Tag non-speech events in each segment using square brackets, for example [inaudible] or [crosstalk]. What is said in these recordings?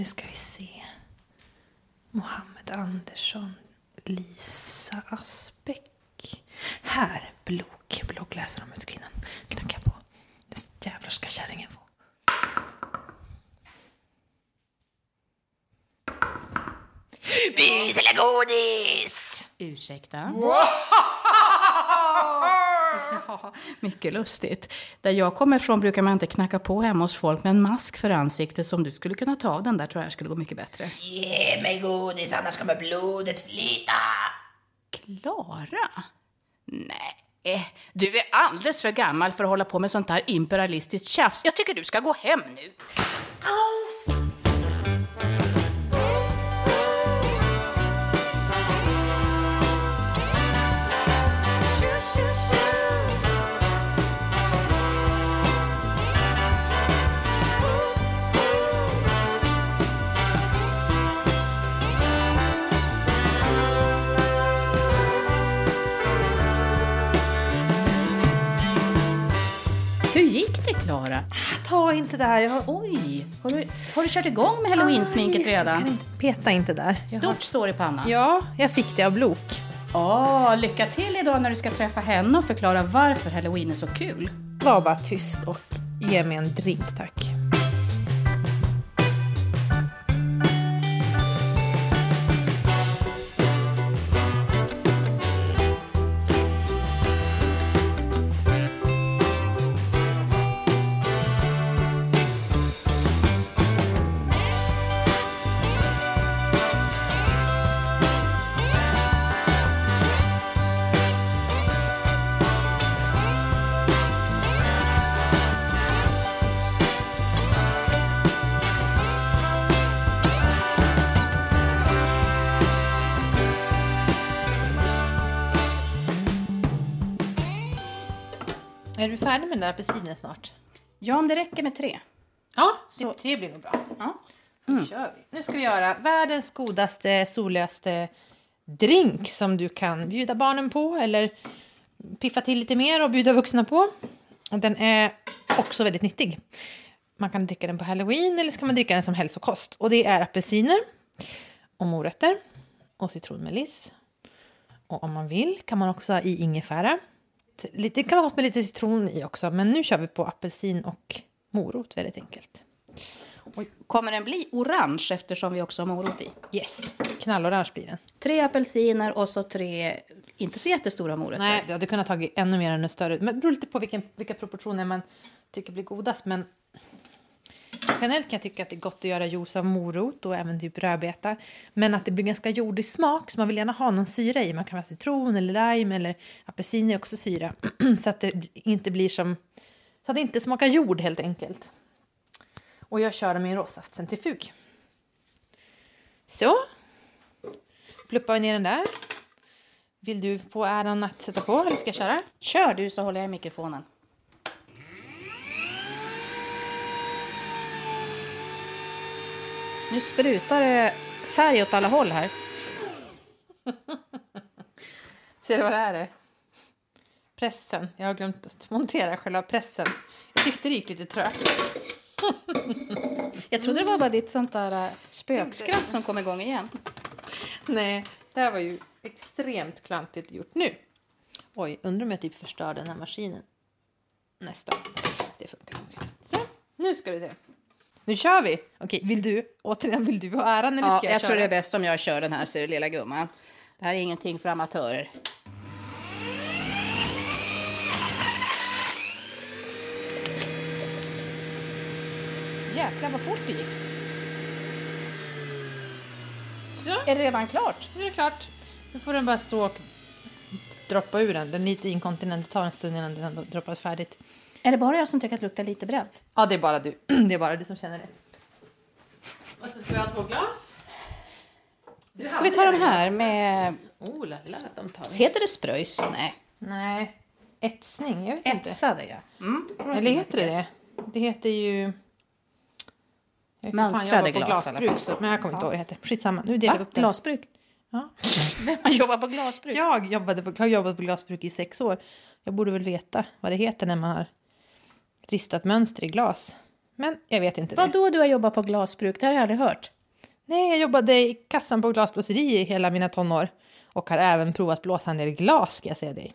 nu ska vi se. Mohammed Andersson. Lisa Asbeck. Här, Blok. Bloggläsare om utkvinnan. Knacka på. Nu jävlar ska kärringen få. Bus eller godis? Ursäkta? Ja, mycket lustigt. Där jag kommer ifrån brukar man inte knacka på hemma hos folk med en mask för ansiktet. Så om du skulle kunna ta av den där tror jag skulle gå mycket bättre. Ge mig godis annars kommer blodet flyta. Klara? Nej, du är alldeles för gammal för att hålla på med sånt här imperialistiskt tjafs. Jag tycker du ska gå hem nu. Hur Ta inte där. Jag har... Oj, har du, har du kört igång med halloween-sminket redan? inte peta inte där. Jag har... Stort står i pannan. Ja, jag fick det av Blok. Åh, lycka till idag när du ska träffa henne och förklara varför halloween är så kul. Var bara tyst och ge mig en drink tack. Är du färdig med den där apelsinen snart? Ja, om det räcker med tre. Ja, Så- det blir nog bra. Ja. Vi. Nu ska vi göra världens godaste, soligaste drink som du kan bjuda barnen på eller piffa till lite mer och bjuda vuxna på. Och den är också väldigt nyttig. Man kan dricka den på halloween eller ska man dricka den som hälsokost. Och det är apelsiner och morötter och citronmeliss. Och om man vill kan man också ha i ingefära. Det kan vara gott med lite citron i också, men nu kör vi på apelsin och morot väldigt enkelt. Kommer den bli orange eftersom vi också har morot i? Yes, knallorange blir den. Tre apelsiner och så tre inte så jättestora morötter. Nej, jag hade kunnat tagit ännu mer än en större. Men det beror lite på vilken, vilka proportioner man tycker blir godast. Men generellt kan jag tycka att det är gott att göra juice av morot och även typ rödbeta. Men att det blir ganska jordig smak, så man vill gärna ha någon syra i. Man kan ha citron eller lime eller apelsin är också syra. [clears throat] så att det inte blir som... Så att det inte smakar jord helt enkelt. Och jag kör dem i en råsaftcentrifug. Så. Pluppar vi ner den där. Vill du få äran att sätta på eller ska jag köra? Kör du så håller jag i mikrofonen. Nu sprutar det färg åt alla håll här. [laughs] Ser du vad det här är? Pressen. Jag har glömt att montera själva pressen. Jag tyckte det gick lite trögt. [laughs] Jag trodde det var bara ditt sånt där äh, spökskratt som kom igång igen. Nej, det här var ju extremt klantigt gjort nu. Oj, undrar om jag typ förstör den här maskinen. Nästan. Det funkar nog. Så, nu ska vi se. Nu kör vi! Okej, vill du? Återigen, vill du ha äran eller Ja, ska jag, jag köra? tror det är bäst om jag kör den här, ser du lilla gumman. Det här är ingenting för amatörer. Jäklar vad fort det gick. Så, Är det redan klart? nu är det klart. Nu får den bara stå och droppa ur den. Den är lite inkontinent. Det tar en stund innan den har droppat färdigt. Är det bara jag som tycker att det luktar lite bränt? Ja, det är bara du. [clears throat] Det är bara du som känner det. Och så ska vi ha två glas. Ska vi ta de här med... Oh, la, la, de tar vi. Heter det spröjs? Nej. Nej, etsning. Jag vet inte. Etsade, ja. Mm. Eller heter det det? Det heter ju... Inte, Mönstrade glas, glasbruk, så, men jag kommer inte ihåg vad det heter. Skitsamma, nu delar vi Va? upp det. Glasbruk? Ja. [laughs] Vem har jobbat på glasbruk? Jag jobbade på, har jobbat på glasbruk i sex år. Jag borde väl veta vad det heter när man har ristat mönster i glas. Men jag vet inte. Vad det. då du har jobbat på glasbruk? Det har jag aldrig hört. Nej, jag jobbade i kassan på glasblåseri i hela mina tonår. Och har även provat blåsa del glas, ska jag säga dig.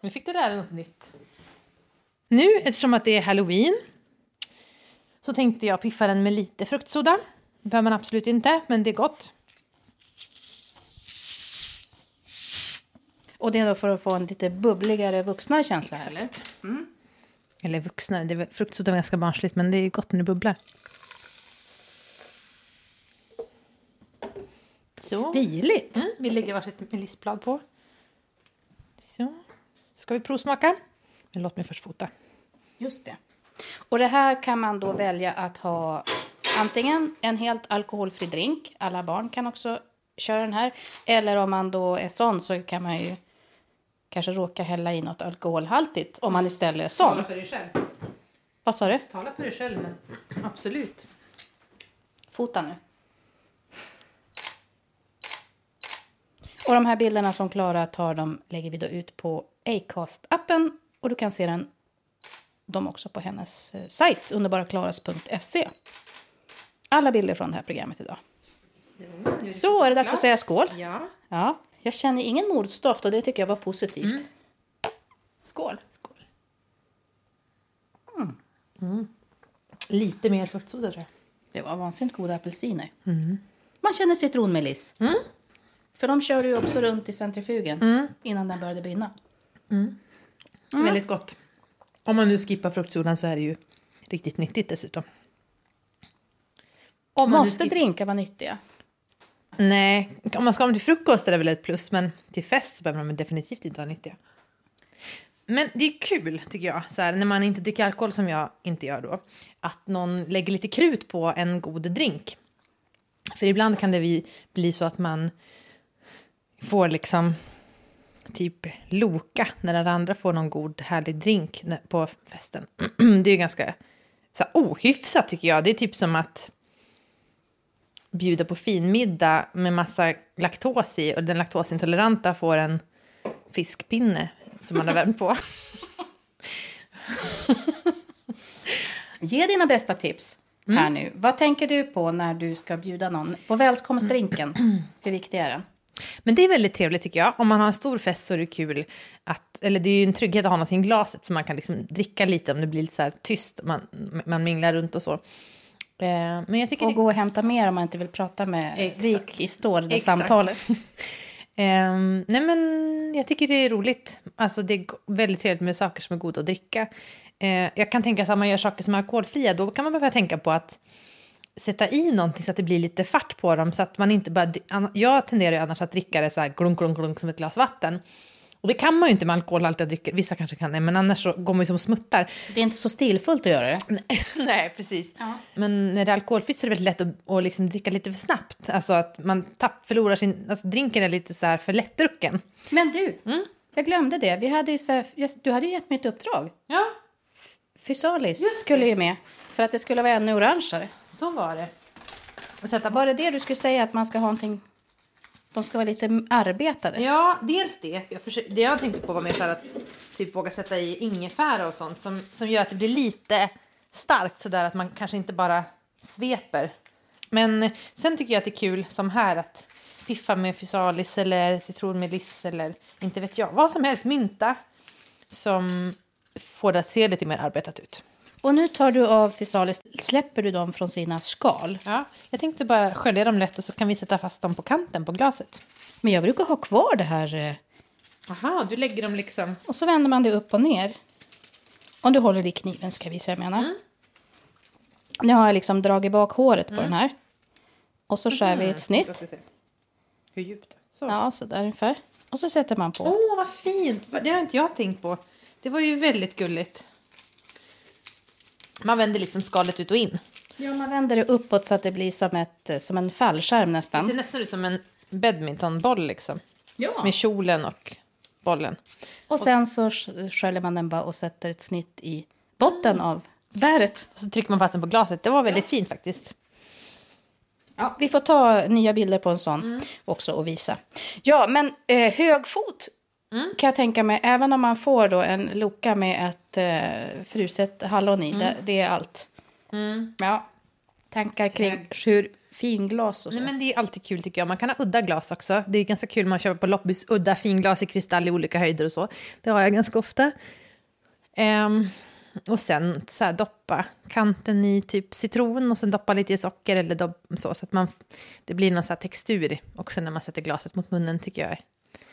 Nu fick du lära dig något nytt. Nu, eftersom att det är halloween, så tänkte jag piffa den med lite fruktsoda. Det behöver man absolut inte, men det är gott. Och det är då för att få en lite bubbligare, vuxnare känsla, eller? Eller vuxna, det är, fruktsoda är ganska barnsligt, men det är gott när det bubblar. Så. Stiligt! Mm, vi lägger varsitt melissblad på. Så. Ska vi provsmaka? Men låt mig först fota. Just det. Och det här kan man då välja att ha antingen en helt alkoholfri drink. Alla barn kan också köra den här. Eller om man då är sån så kan man ju kanske råka hälla i något alkoholhaltigt om man istället är sån. för dig själv. Vad sa du? Tala för dig själv, men absolut. Fota nu. Och de här bilderna som Klara tar de lägger vi då ut på Acast-appen och du kan se den, dem också på hennes eh, sajt underbaraklaras.se. Alla bilder från det här programmet idag. Så är det dags att säga skål. Ja. Ja, jag känner ingen mordstoft och det tycker jag var positivt. Skål. Skål. Mm. Lite mer fruktsoda, tror jag. Det var vansinnigt goda apelsiner. Man känner citronmeliss. För de körde ju också runt i centrifugen innan den började brinna. Väldigt gott. Om man nu skippar fruktsodan så är det ju riktigt nyttigt dessutom. Om Måste drinkar vara nyttiga? Nej, om man ska ha dem till frukost är det väl ett plus, men till fest så behöver de definitivt inte vara nyttiga. Men det är kul, tycker jag, så här, när man inte dricker alkohol som jag inte gör då, att någon lägger lite krut på en god drink. För ibland kan det bli så att man får liksom typ loka när alla andra får någon god härlig drink på festen. [clears throat] Det är ganska så här, ohyfsat tycker jag. Det är typ som att bjuda på finmiddag med massa laktos i och den laktosintoleranta får en fiskpinne som man har värmt på. [laughs] Ge dina bästa tips här nu. Vad tänker du på när du ska bjuda någon på välkomstdrinken? [clears throat] Hur viktig är den? Men det är väldigt trevligt tycker jag. Om man har en stor fest så är det kul att, eller det är ju en trygghet att ha något i glaset så man kan liksom dricka lite om det blir lite så här tyst, man, man minglar runt och så. Eh, Men jag tycker Och det gå och hämta mer om man inte vill prata med Exakt. rik i står, det Exakt. samtalet. [laughs] Ehm, nej men jag tycker det är roligt. Alltså det är väldigt trevligt med saker som är goda att dricka. Eh, jag kan tänka sig att man gör saker som är alkoholfria, då kan man behöva tänka på att sätta i någonting så att det blir lite fart på dem. Så att man inte bara, jag tenderar ju annars att dricka det så här glunk, glunk, glunk som ett glas vatten. Och det kan man ju inte med alkoholhaltiga drycker, vissa kanske kan det, men annars så går man ju som smuttar. Det är inte så stilfullt att göra det. [laughs] Nej, precis. Ja. Men när det är alkoholfritt så är det väldigt lätt att, att liksom dricka lite för snabbt. Alltså att man tapp, förlorar sin... Alltså drinken är lite så här för lättdrucken. Men du, jag glömde det. Vi hade här, du hade ju gett mig ett uppdrag. Ja, Fysalis skulle ju med. För att det skulle vara ännu orangeare. så var det. Och sätta Var det det du skulle säga att man ska ha någonting... De ska vara lite arbetade? Ja, dels det. Jag försöker, det jag tänkte på var mer så här att typ våga sätta i ingefära och sånt som, som gör att det blir lite starkt sådär att man kanske inte bara sveper. Men sen tycker jag att det är kul som här att piffa med fysalis eller citronmeliss eller inte vet jag. Vad som helst, mynta som får det att se lite mer arbetat ut. Och nu tar du av Fysalis, släpper du dem från sina skal. Ja, jag tänkte bara skölja dem lätt och så kan vi sätta fast dem på kanten på glaset. Men jag brukar ha kvar det här. eh, Aha, du lägger dem liksom... Och så vänder man det upp och ner. Om du håller i kniven ska vi se, jag menar. Nu har jag liksom dragit bak håret på den här. Och så skär vi ett snitt. Jag ska se. Hur djupt? Så. Ja, så där ungefär. Och så sätter man på. Åh, vad fint! Det har inte jag tänkt på. Det var ju väldigt gulligt. Man vänder liksom skalet ut och in. Ja, man vänder det uppåt så att det blir som, ett, eh, som en fallskärm Det nästan. ser nästan ut som en badmintonboll liksom. Ja. Med kjolen och bollen. Och sen så sk- sköljer man den bara och sätter ett snitt i botten av bäret. Och så trycker man fast den på glaset. Det var väldigt fint faktiskt. Ja, vi får ta nya bilder på en sån också och visa. Ja, men eh, högfot kan jag tänka mig, även om man får då en loka med ett eh, fruset hallon i, det, det är allt. Ja. Tankar kring sju finglas och så. Nej, men det är alltid kul tycker jag. Man kan ha udda glas också. Det är ganska kul man köper på loppis udda finglas i kristall i olika höjder och så. Det har jag ganska ofta. Ehm, och sen så här, doppa kanten i typ citron och sen doppa lite i socker eller dopp, så, så att man, det blir någon så här textur också när man sätter glaset mot munnen tycker jag.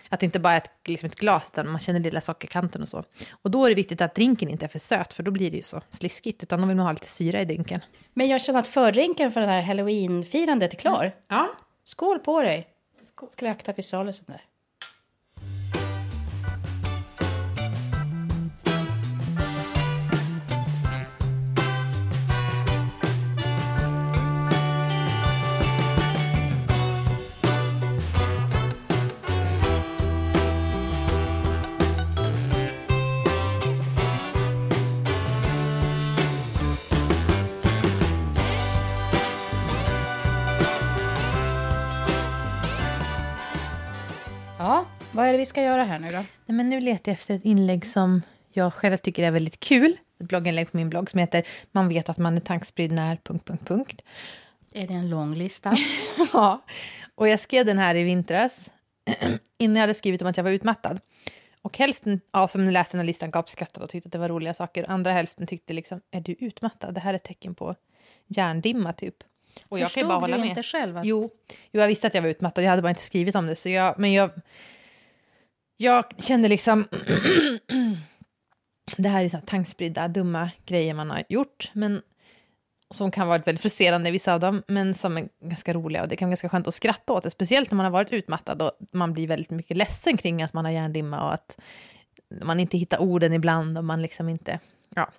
Att det inte bara är ett, liksom ett glas utan man känner lilla sockerkanten och så. Och då är det viktigt att drinken inte är för söt för då blir det ju så sliskigt utan då vill man ha lite syra i drinken. Men jag känner att fördrinken för det här halloween-firandet är klar. Ja, Skål på dig! Ska vi akta fysalisen där? Vad är det vi ska göra här nu då? Nej, men nu letar jag efter ett inlägg som jag själv tycker är väldigt kul. Ett blogginlägg på min blogg som heter Man vet att man är tankspridd när... Punkt, punkt, punkt. Är det en lång lista? [laughs] ja, och jag skrev den här i vintras [clears throat] innan jag hade skrivit om att jag var utmattad. Och hälften av som läste den här listan gapskrattade och tyckte att det var roliga saker. Andra hälften tyckte liksom, är du utmattad? Det här är ett tecken på hjärndimma typ. Och jag kan Förstod bara hålla du med. inte själv att... Jo, jo, jag visste att jag var utmattad. Jag hade bara inte skrivit om det. Så jag, men jag, jag kände liksom... [clears throat] det här är så här tankspridda, dumma grejer man har gjort. Men som kan vara väldigt frustrerande, vissa av dem, men som är ganska roliga. Och det kan vara ganska skönt att skratta åt det, speciellt när man har varit utmattad och man blir väldigt mycket ledsen kring att man har hjärndimma och att man inte hittar orden ibland och man liksom inte... Ja.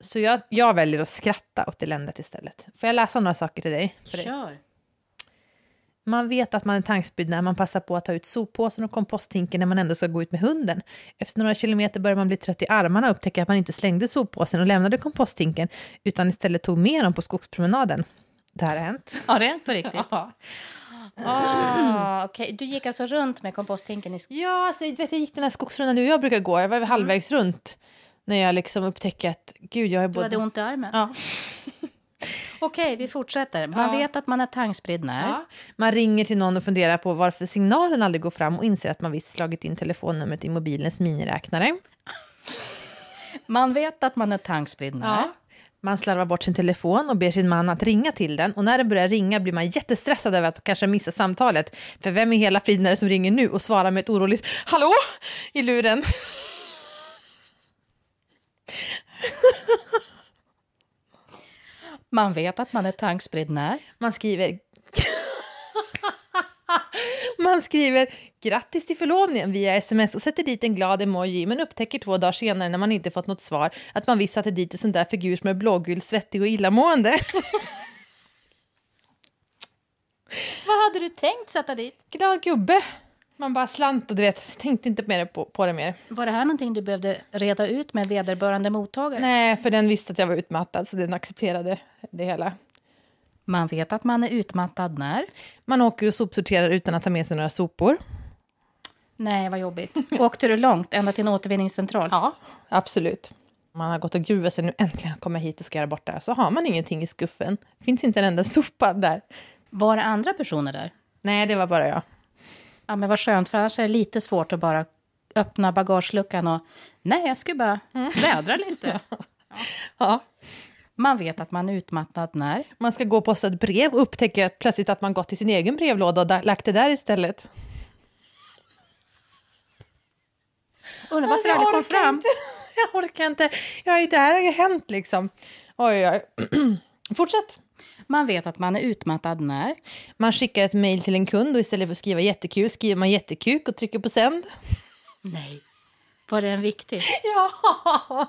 Så jag, jag väljer att skratta åt eländet istället. Får jag läsa några saker till dig? För dig? Man vet att man är tanksprid när man passar på att ta ut soppåsen och komposthinken när man ändå ska gå ut med hunden. Efter några kilometer börjar man bli trött i armarna och upptäcker att man inte slängde soppåsen och lämnade komposthinken utan istället tog med dem på skogspromenaden. Det här har hänt. Har det hänt på riktigt? [laughs] Ja, Ah, okej. Du gick alltså runt med komposthinken i ja alltså, vet, jag gick den här skogsrundan du och jag brukar gå. Jag var halvvägs runt när jag liksom upptäckte att gud, jag är Du både... hade ont i armen? Ja. [laughs] Okej, vi fortsätter. Man Ja. vet att man är tankspridd när. Ja. Man ringer till någon och funderar på varför signalen aldrig går fram och inser att man visst slagit in telefonnumret i mobilens miniräknare. Man vet att man är tankspridd när. Ja. Man slarvar bort sin telefon och ber sin man att ringa till den. Och när den börjar ringa blir man jättestressad över att kanske missa samtalet. För vem i hela friden är det som ringer nu och svarar med ett oroligt ”Hallå?” i luren? Man vet att man är tankspridd när. Man skriver... [laughs] Man skriver grattis till förlovningen via sms och sätter dit en glad emoji men upptäcker två dagar senare när man inte fått något svar att man visst satte dit en sån där figur som är blågul, svettig och illamående. [laughs] Vad hade du tänkt sätta dit? Glad gubbe. Man bara slant och du vet, tänkte inte mer på, på det mer. Var det här någonting du behövde reda ut med vederbörande mottagare? Nej, för den visste att jag var utmattad så den accepterade det hela. Man vet att man är utmattad när. Man åker och sopsorterar utan att ta med sig några sopor. Nej, vad jobbigt. [laughs] Åkte du långt, ända till en återvinningscentral? Ja, absolut. Man har gått och gruvat sig nu, äntligen kommer jag hit och ska göra bort det här. Så har man ingenting i skuffen. Finns inte en enda sopa där. Var det andra personer där? Nej, det var bara jag. Ja, men vad skönt, för annars är det lite svårt att bara öppna bagageluckan och... Nej, jag skulle bara vädra lite. [laughs] Ja. Man vet att man är utmattad när. Man ska gå och posta ett brev och upptäcker plötsligt att man gått till sin egen brevlåda och lagt det där istället. Undrar varför Alltså, det jag kom fram. Inte. [laughs] Jag orkar inte. Ja, det här har ju hänt liksom. Oj, oj, oj. [clears throat] Fortsätt. Man vet att man är utmattad när. Man skickar ett mejl till en kund och istället för att skriva jättekul skriver man jättekuk och trycker på sänd. Nej. Var det en viktig? [laughs] Ja,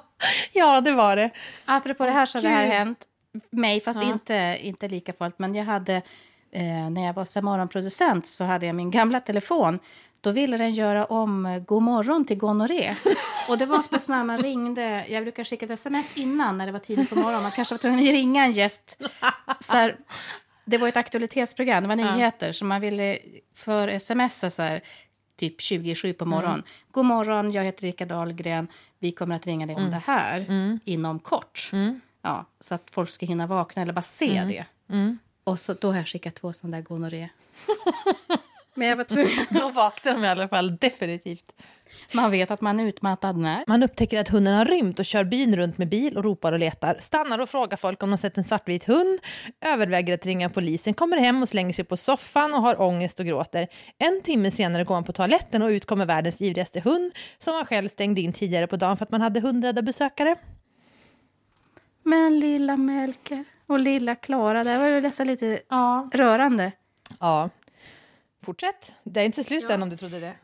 ja det var det. Apropå det här så har det här hänt mig, fast Ja. inte, inte lika farligt. Men jag hade, eh, när jag var morgonproducent så hade jag min gamla telefon. Då ville den göra om eh, god morgon till gonorré. [laughs] Och det var oftast när man ringde, jag brukar skicka ett sms innan när det var tidigt på morgonen. Man kanske var tvungen att ringa en gäst. Så här, det var ett aktualitetsprogram, det var nyheter. Så man ville för smsa så här, typ 27 på morgonen. God morgon, jag heter Rika Dahlgren. Vi kommer att ringa dig om det här inom kort. Ja, så att folk ska hinna vakna eller bara se det. Mm. Och så, då har jag skickat två sådana där gonorré. [laughs] Men jag var tvungen. [laughs] Då vaknar de i alla fall definitivt. Man vet att man är utmattad när. Man upptäcker att hunden har rymt och kör byn runt med bil och ropar och letar. Stannar och frågar folk om de sett en svartvit hund. Överväger att ringa polisen. Kommer hem och slänger sig på soffan och har ångest och gråter. En timme senare går man på toaletten och ut kommer världens ivrigaste hund som man själv stängde in tidigare på dagen för att man hade hundrädda besökare. Men lilla Melker och lilla Klara, det var ju nästan lite Ja. rörande. Ja. Fortsätt. Det är inte slut än om du trodde det.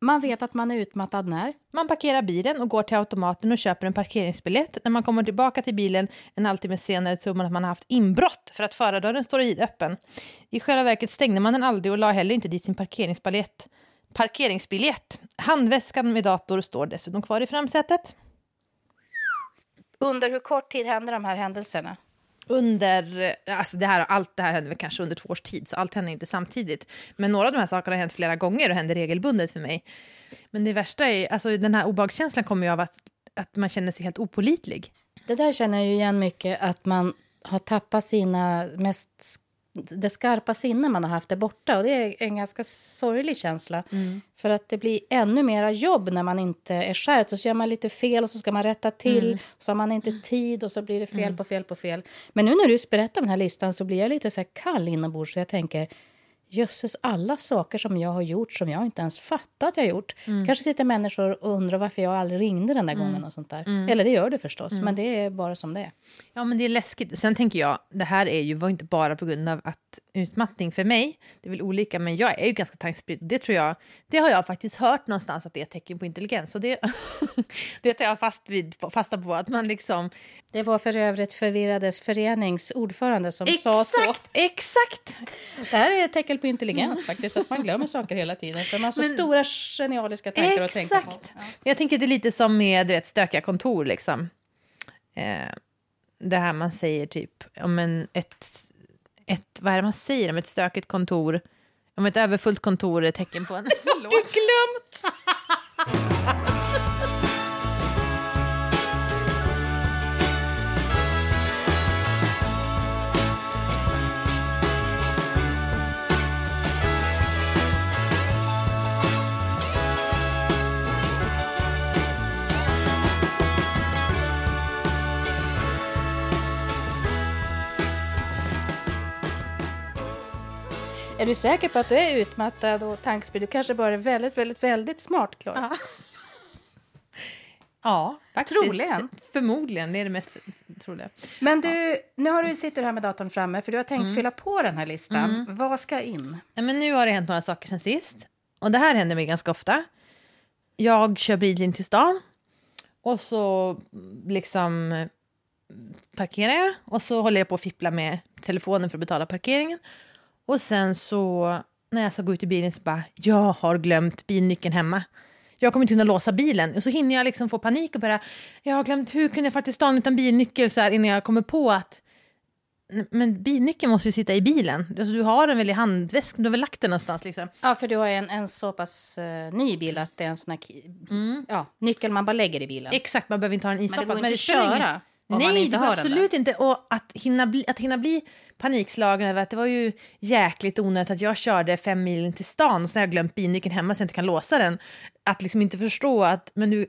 Man vet att man är utmattad när. Man parkerar bilen och går till automaten och köper en parkeringsbiljett. När man kommer tillbaka till bilen en halvtimme senare tror man att man har haft inbrott för att förardörren står öppen. I själva verket stängde man den aldrig och la heller inte dit sin parkeringsbiljett. Parkeringsbiljett. Handväskan med dator står dessutom kvar i framsätet. Under hur kort tid händer de här händelserna? Under, alltså det här, allt det här hände väl kanske under två års tid, så allt hände inte samtidigt. Men några av de här sakerna har hänt flera gånger och händer regelbundet för mig. Men det värsta är, alltså den här obehagskänslan kommer ju av att, att man känner sig helt opolitlig. Det där känner jag ju igen mycket, att man har tappat sina mest det skarpa sinne man har haft är borta. Och Det är en ganska sorglig känsla. För att det blir ännu mera jobb när man inte är skärpt. Så gör man lite fel och så ska man rätta till. Så har man inte tid och så blir det fel på fel på fel. Men nu när du berättar den här listan så blir jag lite så här kall inombords. Så jag tänker, jösses alla saker som jag har gjort som jag inte ens fattat att jag gjort. Kanske sitter människor och undrar varför jag aldrig ringde den där gången. och sånt där. Eller det gör det förstås, men det är bara som det är. Ja, men det är läskigt. Sen tänker jag, det här är ju, var inte bara på grund av att utmattning för mig, det är väl olika, men jag är ju ganska tankspridd. Det tror jag, det har jag faktiskt hört någonstans att det är ett tecken på intelligens. Så det, [laughs] det tar jag fast vid, fasta på, att man liksom... Det var för övrigt Förvirrades förenings ordförande som sa så. Exakt, exakt! Det här är ett tecken på intelligens faktiskt, att man glömmer saker hela tiden. För man har så Men- stora genialiska tankar att tänka på. Exakt! Jag tänker det är lite som med du vet, stökiga kontor, liksom. Eh, det här man säger typ om en, ett, ett, vad är det man säger om ett stökigt kontor? Om ett överfullt kontor är ett tecken på en... [laughs] [laughs] Du glömt! [laughs] Är du säker på att du är utmattad och tankspridd? Du kanske bara är väldigt, väldigt, väldigt smart, Klara. Ja, faktiskt. Troligen. Förmodligen, det är det mest troliga. Men du, nu har du sitter här med datorn framme för du har tänkt fylla på den här listan. Vad ska in? Ja, men nu har det hänt några saker sen sist. Och det här händer mig ganska ofta. Jag kör bil in till stan. Och så liksom parkerar jag. Och så håller jag på att fippla med telefonen för att betala parkeringen. Och sen så när jag ska gå ut i bilen så bara, jag har glömt bilnyckeln hemma. Jag kommer inte kunna låsa bilen. Och så hinner jag liksom få panik och bara, jag har glömt, hur kunde jag faktiskt stan utan bilnyckel så här innan jag kommer på att "Nej, men bilnyckeln måste ju sitta i bilen. Alltså, du har den väl i handväskan, du har väl lagt den någonstans liksom. Ja, för du har en, en så pass eh, ny bil att det är en sån här ki- ja, nyckel man bara lägger i bilen. Exakt, man behöver inte ha den Men instoppad. det går inte att spelar ingen- köra om Nej, man inte det har den absolut inte. Och att hinna bli, att hinna bli panikslagen över att det var ju jäkligt onödigt att jag körde fem mil in till stan och så har jag glömt bilnyckeln hemma så jag inte kan låsa den. Att liksom inte förstå att, men du,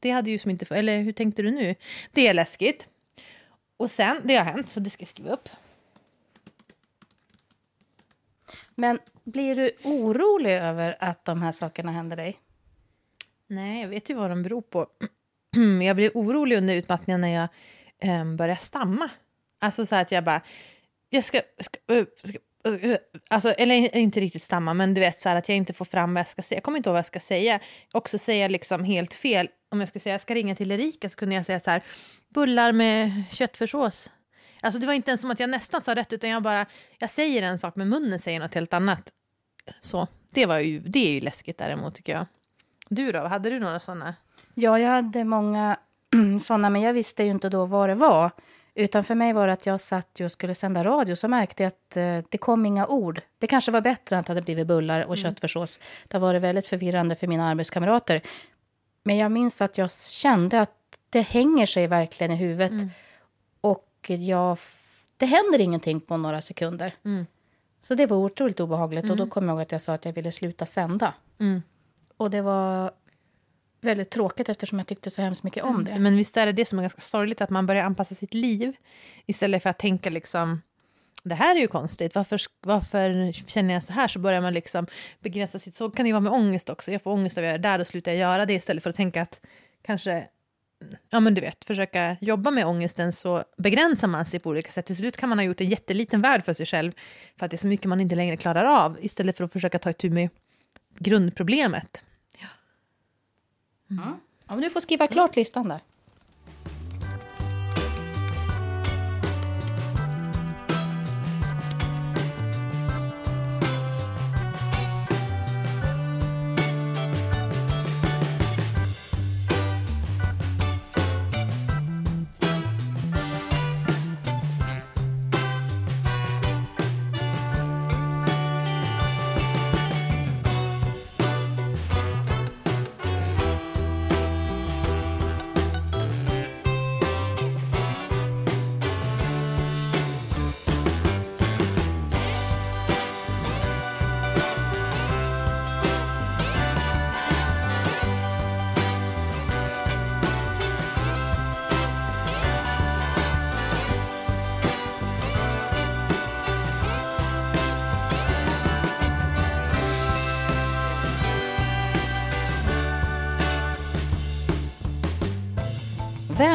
det hade ju som inte, eller hur tänkte du nu? Det är läskigt. Och sen, det har hänt, så det ska jag skriva upp. Men blir du orolig över att de här sakerna händer dig? Nej, jag vet ju vad de beror på. [clears throat] Jag blev orolig under utmattningen när jag um, började stamma. Alltså så här att jag bara, jag ska, ska, uh, ska uh, Alltså, eller inte riktigt stamma, men du vet så här att jag inte får fram vad jag ska säga. Jag kommer inte ihåg vad jag ska säga. Också säga liksom helt fel. Om jag ska säga jag ska ringa till Erika så kunde jag säga så här, bullar med köttfärssås. Alltså det var inte ens som att jag nästan sa rätt, utan jag bara, jag säger en sak men munnen säger något helt annat. Så, det, var ju, det är ju läskigt däremot tycker jag. Du då, hade du några sådana? Ja, jag hade många [clears throat] sådana, men jag visste ju inte då vad det var. Utan för mig var det att jag satt och skulle sända radio, så märkte jag att eh, det kom inga ord. Det kanske var bättre att det hade blivit bullar och köttfärssås. Det var det väldigt förvirrande för mina arbetskamrater. Men jag minns att jag kände att det hänger sig verkligen i huvudet. jag, f- det händer ingenting på några sekunder. Mm. Så det var otroligt obehagligt. Och då kom jag ihåg att jag sa att jag ville sluta sända. Mm. Och det var väldigt tråkigt eftersom jag tyckte så hemskt mycket om det. Men visst är det det som är ganska sorgligt, att man börjar anpassa sitt liv istället för att tänka liksom det här är ju konstigt, varför, varför känner jag så här? Så börjar man liksom begränsa sitt... Så kan det ju vara med ångest också. Jag får ångest av att göra det där, då slutar jag göra det istället för att tänka att kanske... Ja, men du vet, försöka jobba med ångesten så begränsar man sig på olika sätt. Till slut kan man ha gjort en jätteliten värld för sig själv för att det är så mycket man inte längre klarar av istället för att försöka ta itu med grundproblemet. Mm. Ja, men du får skriva klart listan där.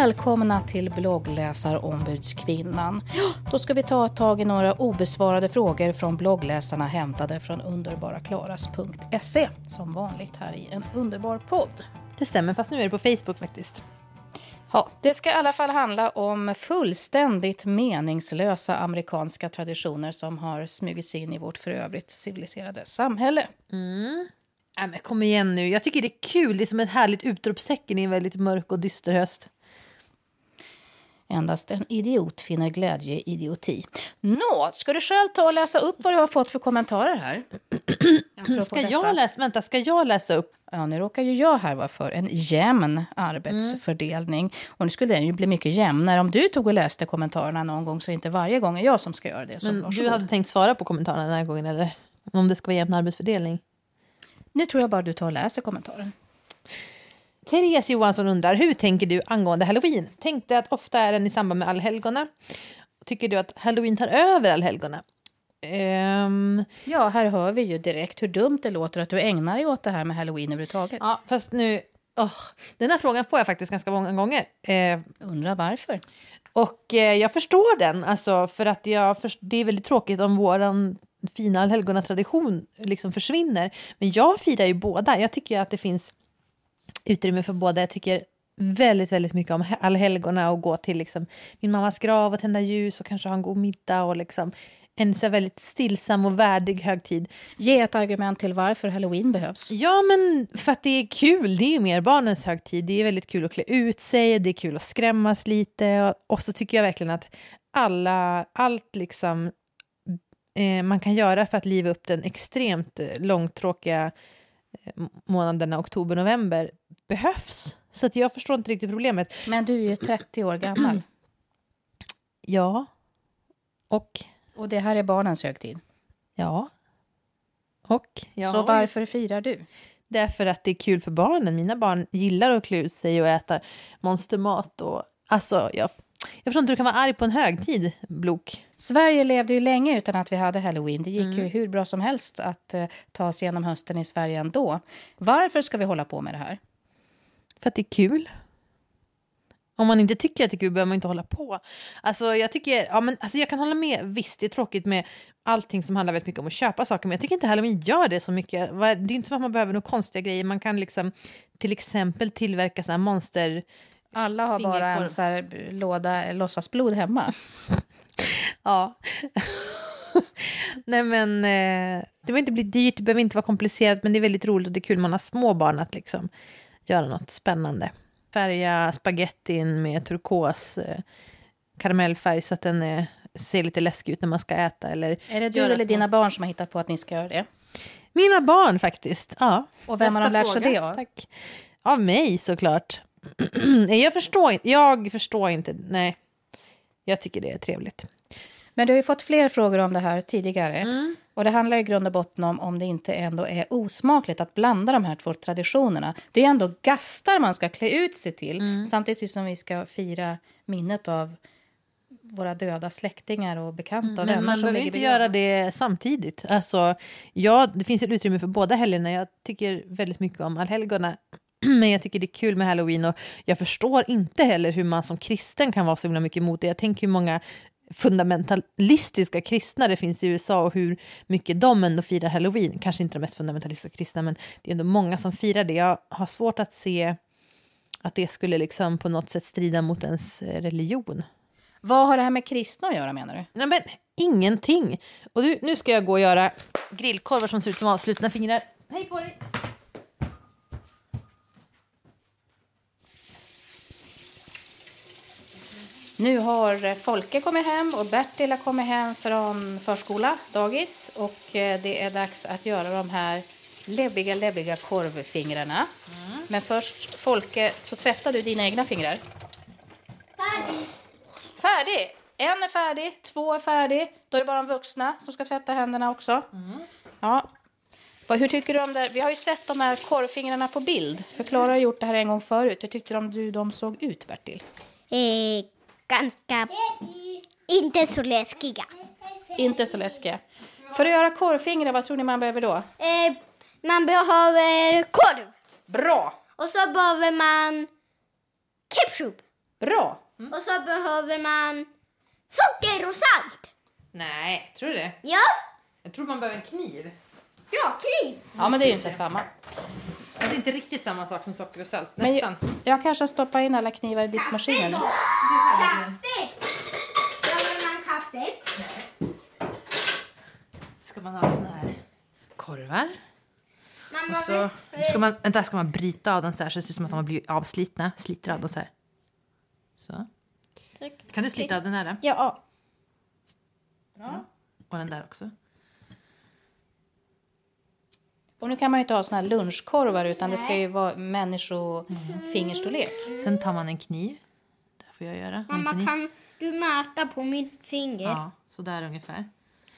Välkomna till bloggläsarombudskvinnan. Då ska vi ta tag i några obesvarade frågor från bloggläsarna hämtade från underbaraklaras.se. Som vanligt här i en underbar podd. Det stämmer, fast nu är det på Facebook faktiskt. Ja, det ska i alla fall handla om fullständigt meningslösa amerikanska traditioner som har smugit sig in i vårt för övrigt civiliserade samhälle. Nej, men kom igen nu. Jag tycker det är kul. Det är som ett härligt utropstecken i en väldigt mörk och dyster höst. Endast en idiot finner glädje i idioti. Nå, ska du själv ta och läsa upp vad du har fått för kommentarer här? [clears throat] Ska detta. jag, läsa, vänta, ska jag läsa upp? Ja, nu råkar ju jag här vara för en jämn arbetsfördelning. Och nu skulle den ju bli mycket jämnare om du tog och läste kommentarerna någon gång så det inte varje gång är jag som ska göra det. Så Men du hade tänkt svara på kommentarerna den här gången, eller? Om det ska vara jämn arbetsfördelning. Nu tror jag bara du tar och läser kommentaren. Therese Johansson undrar, hur tänker du angående halloween? Tänkte att ofta är den i samband med allhelgona. Tycker du att halloween tar över allhelgona? Ehm, Ja, här hör vi ju direkt hur dumt det låter att du ägnar dig åt det här med halloween överhuvudtaget. ja, fast nu... åh, den här frågan får jag faktiskt ganska många gånger. Eh, Undrar varför? Och eh, jag förstår den, alltså, för att jag först- det är väldigt tråkigt om vår fina allhelgona-tradition liksom försvinner. Men jag firar ju båda. Jag tycker att det finns utrymme för båda. Jag tycker väldigt, väldigt mycket om he- allhelgona och gå till liksom, min mammas grav och tända ljus och kanske ha en god middag och liksom, en så väldigt stillsam och värdig högtid. Ge ett argument till varför halloween behövs. Ja, men för att det är kul. Det är mer barnens högtid. Det är väldigt kul att klä ut sig, det är kul att skrämmas lite. Och så tycker jag verkligen att alla, allt liksom eh, man kan göra för att liva upp den extremt eh, långtråkiga månaderna oktober-november behövs. Så att jag förstår inte riktigt problemet. Men du är ju 30 år gammal. [clears throat] Ja. Och Och det här är barnens högtid. ja. Och ja. Så varför firar du? Därför att det är kul för barnen. Mina barn gillar att klä ut sig och äta monstermat. Och, alltså, jag, jag förstår inte hur du kan vara arg på en högtid, Blok. Sverige levde ju länge utan att vi hade halloween. Det gick ju hur bra som helst att eh, ta sig igenom hösten i Sverige ändå. Varför ska vi hålla på med det här? För att det är kul. Om man inte tycker att det är kul behöver man inte hålla på. Alltså, jag, tycker, ja, men, alltså, jag kan hålla med, visst det är tråkigt med allting som handlar väldigt mycket om att köpa saker, men jag tycker inte halloween gör det så mycket. Det är inte som att man behöver några konstiga grejer. Man kan liksom till exempel tillverka såna här monster... Alla har bara en så här låda låtsasblod hemma. [laughs] Ja. Nej men, eh, det behöver inte bli dyrt, det behöver inte vara komplicerat, men det är väldigt roligt och det är kul man har små barn att liksom göra något spännande. Färga spagettin med turkos eh, karamellfärg så att den eh, ser lite läskig ut när man ska äta. Eller Är det du eller små- dina barn som har hittat på att ni ska göra det? Mina barn faktiskt, ja. Och vem har Nästa de lärt sig fråga. det av? Tack. Av mig såklart. [clears throat] Jag förstår inte, jag förstår inte, nej. Jag tycker det är trevligt. Men du har ju fått fler frågor om det här tidigare. Och det handlar i grund och botten om om det inte ändå är osmakligt att blanda de här två traditionerna. Det är ändå gastar man ska klä ut sig till samtidigt som vi ska fira minnet av våra döda släktingar och bekanta och Men man behöver inte göra det samtidigt. Alltså, ja, det finns ett utrymme för båda helgerna. Jag tycker väldigt mycket om allhelgona. [clears throat] Men jag tycker det är kul med halloween och jag förstår inte heller hur man som kristen kan vara så himla mycket emot det. Jag tänker hur många fundamentalistiska kristna det finns i USA och hur mycket de ändå firar halloween. Kanske inte de mest fundamentalistiska kristna, men det är ändå många som firar det. Jag har svårt att se att det skulle liksom på något sätt strida mot ens eh, religion. Vad har det här med kristna att göra menar du? Nej, men ingenting. Och du, nu ska jag gå och göra grillkorvar som ser ut som avslutna fingrar. Hej på dig! Nu har eh, Folke kommit hem och Bertil har kommit hem från förskola, dagis. Och eh, det är dags att göra de här läbbiga, läbbiga korvfingrarna. Men först, Folke, så tvättar du dina egna fingrar. Färdig! En är färdig, två är färdig. Då är det bara de vuxna som ska tvätta händerna också. Ja. Vad- Hur tycker du om det? Vi har ju sett de här korvfingrarna på bild. För Klara har gjort det här en gång förut. Hur tyckte de, du de såg ut, Bertil? Eh, ganska... Inte så läskiga. Inte så läskiga. För att göra korvfingrar, vad tror ni man behöver då? Eh, man behöver korv. Bra! Och så behöver man ketchup. Bra! Och så behöver man socker och salt. Nej, tror du det? Ja, Jag tror man behöver en kniv. ja kniv. Ja, men det är ju inte samma. Det är inte riktigt samma sak som socker och salt. Men Nästan. jag, jag kanske stoppar in alla knivar i diskmaskinen. Kaffe. Behöver man kaffe? Ska man ha såna här korvar. Man Och så ska man, vänta, ska man bryta av dem så här så det ser ut som att de har blivit avslitna. Sliter av dem så här. Så. Kan du slita av den här? Då? Ja. Och den där också. Och nu kan man ju inte ha såna här lunchkorvar utan det ska ju vara människofingerstorlek. Sen tar man en kniv. Det får jag göra. Mamma, kan du mäta på mitt finger? Ja, så där ungefär.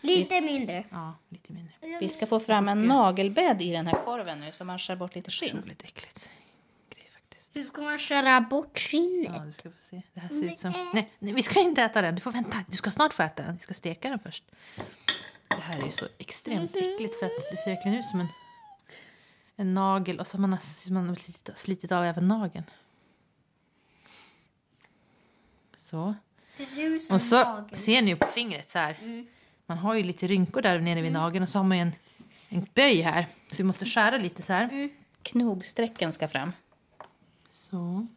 Lite mindre. Ja, lite mindre. Vi ska få fram en nagelbädd i den här korven nu så man skär bort lite skinn. Otroligt äckligt. Grej faktiskt. Hur ska man skära bort skinnet? Ja, du ska få se. Det här ser ut som... Nej, nej, vi ska inte äta den. Du får vänta. Du ska snart få äta den. Vi ska steka den först. Det här är ju så extremt äckligt för att det ser verkligen ut som en, en nagel och så man, har- man har slitit, slitit av även nageln. Så. Och så nagel. ser ni ju på fingret så här. Man har ju lite rynkor där nere vid nageln och så har man ju en, en böj här. Så vi måste skära lite så här. Knogsträcken ska fram. Så. Och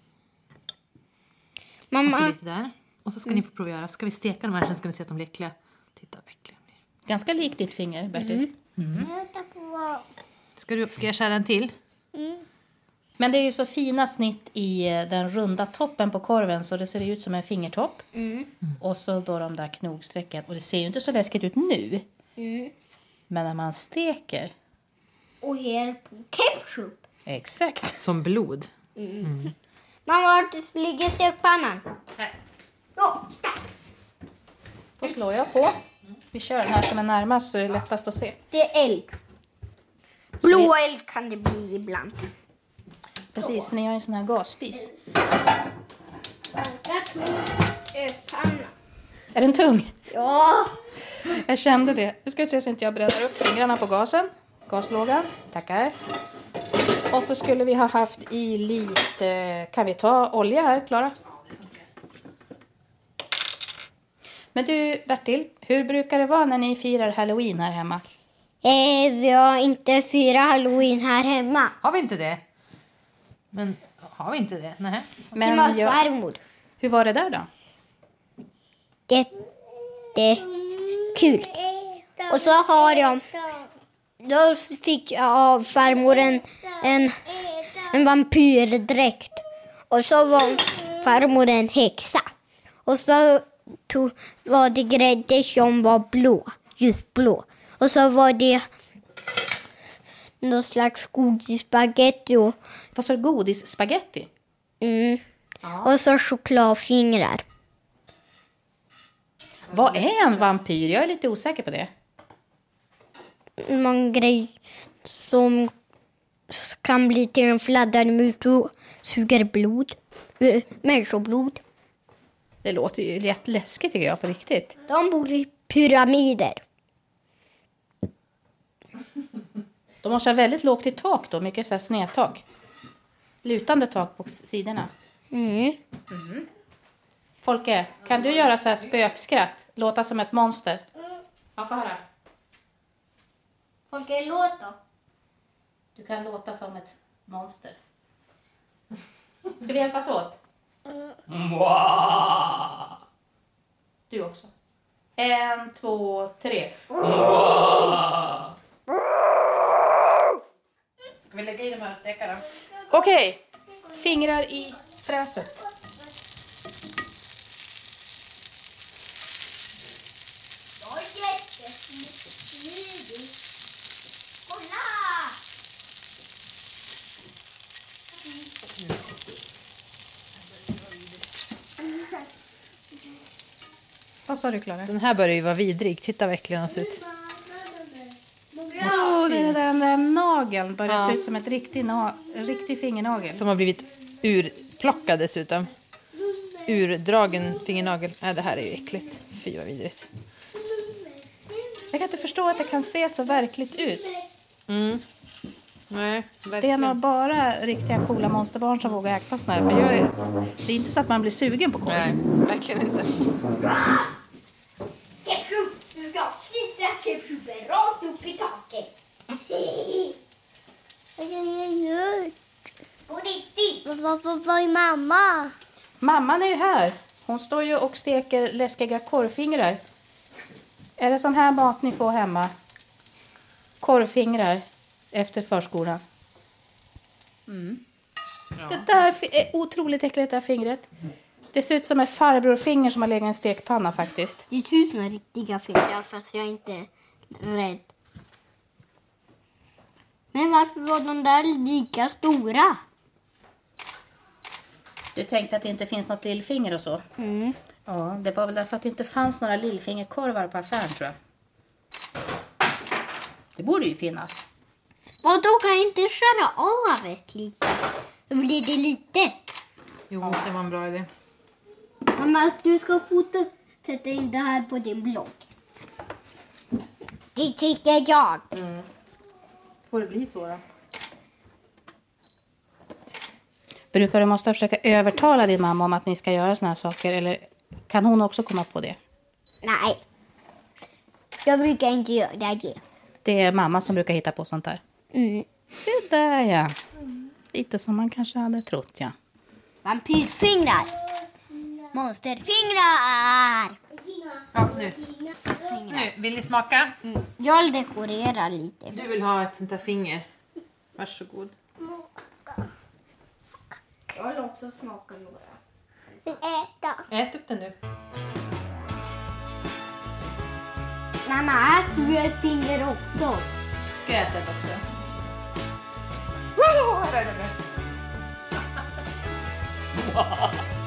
så Mamma, lite där. Och så ska ni få prova göra. Ska vi steka de här sen ska ni se att de blir äckliga. Titta vad äckliga de blir. Ganska likt ditt finger, Bertil. mäta på... Ska, du, ska jag skära en till? Men det är ju så fina snitt i eh, den runda toppen på korven så det ser ut som en fingertopp. Och så då de där knogsträcken. Och det ser ju inte så läskigt ut nu. Men när man steker. Och här på ketchup. Exakt. Som blod. Mamma, vart ligger stekpannan? Ja, Då slår jag på. Vi kör den här som är närmast så det är lättast att se. det är eld. Blå eld kan det bli ibland. Precis, ni har en sån här gasspis. Ganska tung panna. Är den tung? Ja. Jag kände det. Nu ska vi se så inte jag bränner upp fingrarna på gasen. Gaslågan. Tackar. Och så skulle vi ha haft i lite... Kan vi ta olja här, Klara? Men du, Bertil, hur brukar det vara när ni firar halloween här hemma? Eh, vi har inte fyra halloween här hemma. Har vi inte det? Men har vi inte det? Nej. Men jag, svärmor. hur var det där då? Jättekul. Och så har jag... Då fick jag av farmor en, en, en vampyrdräkt. Och så var farmor en häxa. Och så tog, var det grädde som var blå, ljusblå. Och så var det någon slags godisspagetti och, Vad sa du? Godis-spaghetti? mm, och så chokladfingrar. Vad är en vampyr? Jag är lite osäker på det. Någon grej som kan bli till en fladdrande mus och suger blod. Äh, människoblod. Det låter ju rätt läskigt tycker jag på riktigt. De bor i pyramider. De måste ha väldigt lågt i tak då, mycket så här snedtak. Lutande tak på sidorna. Mm. Folke, kan du göra så här spökskratt? Låta som ett monster? Ja, få höra. Folk är låt då. Du kan låta som ett monster. Ska vi hjälpas åt? Du också. En, två, tre. Vi lägga i de här och steka dem? Okej, fingrar i fräset. Vad sa du Klara? Den här börjar ju vara vidrig. Titta vad äcklig den ser ut. Den där, den där nageln börjar Ja. se ut som ett riktig, na- riktig fingernagel. Som har blivit urplockad dessutom. Urdragen fingernagel. Nej, det här är ju äckligt. Fy vad vidrigt. Jag kan inte förstå att det kan se så verkligt ut. Mm. Nej, Det är nog bara riktiga coola monsterbarn som vågar äta såna här. För är, det är inte så att man blir sugen på korv. Nej, verkligen inte. Ketchup! Du ska sticka ketchupen rakt upp i taket. På Vad är mamma? Mamman är ju här. Hon står ju och steker läskiga korvfingrar. Är det sån här mat ni får hemma? Korvfingrar efter förskolan. Mm. Det där är otroligt äckligt det här fingret. Det ser ut som ett farbrorfinger som har legat i en stekpanna faktiskt. Det ser ut som riktiga fingrar fast jag är inte rädd. Men varför var de där lika stora? Du tänkte att det inte finns något lillfinger och så? Mm. Ja, det var väl därför att det inte fanns några lillfingerkorvar på affären tror jag. Det borde ju finnas. Och då kan jag inte skära av ett lite. Då blir det litet. Jo, det var en bra idé. Mamma, du ska fota, sätta in det här på din blogg. Det tycker jag. Får det bli så då? Brukar du måste försöka övertala din mamma om att ni ska göra såna här saker eller kan hon också komma på det? Nej. Jag brukar inte göra det. Det är mamma som brukar hitta på sånt där. Mm. Se där ja. Lite som man kanske hade trott ja. Vampyrfingrar. Monsterfingrar. Ja, nu. Nu, vill ni smaka? Jag dekorerar lite. Du vill ha ett sånt här finger. Varsågod. Jag vill också smaka några. Äta. Ät upp den nu. Mamma, ät du ett finger också. Ska jag äta ett också? [laughs]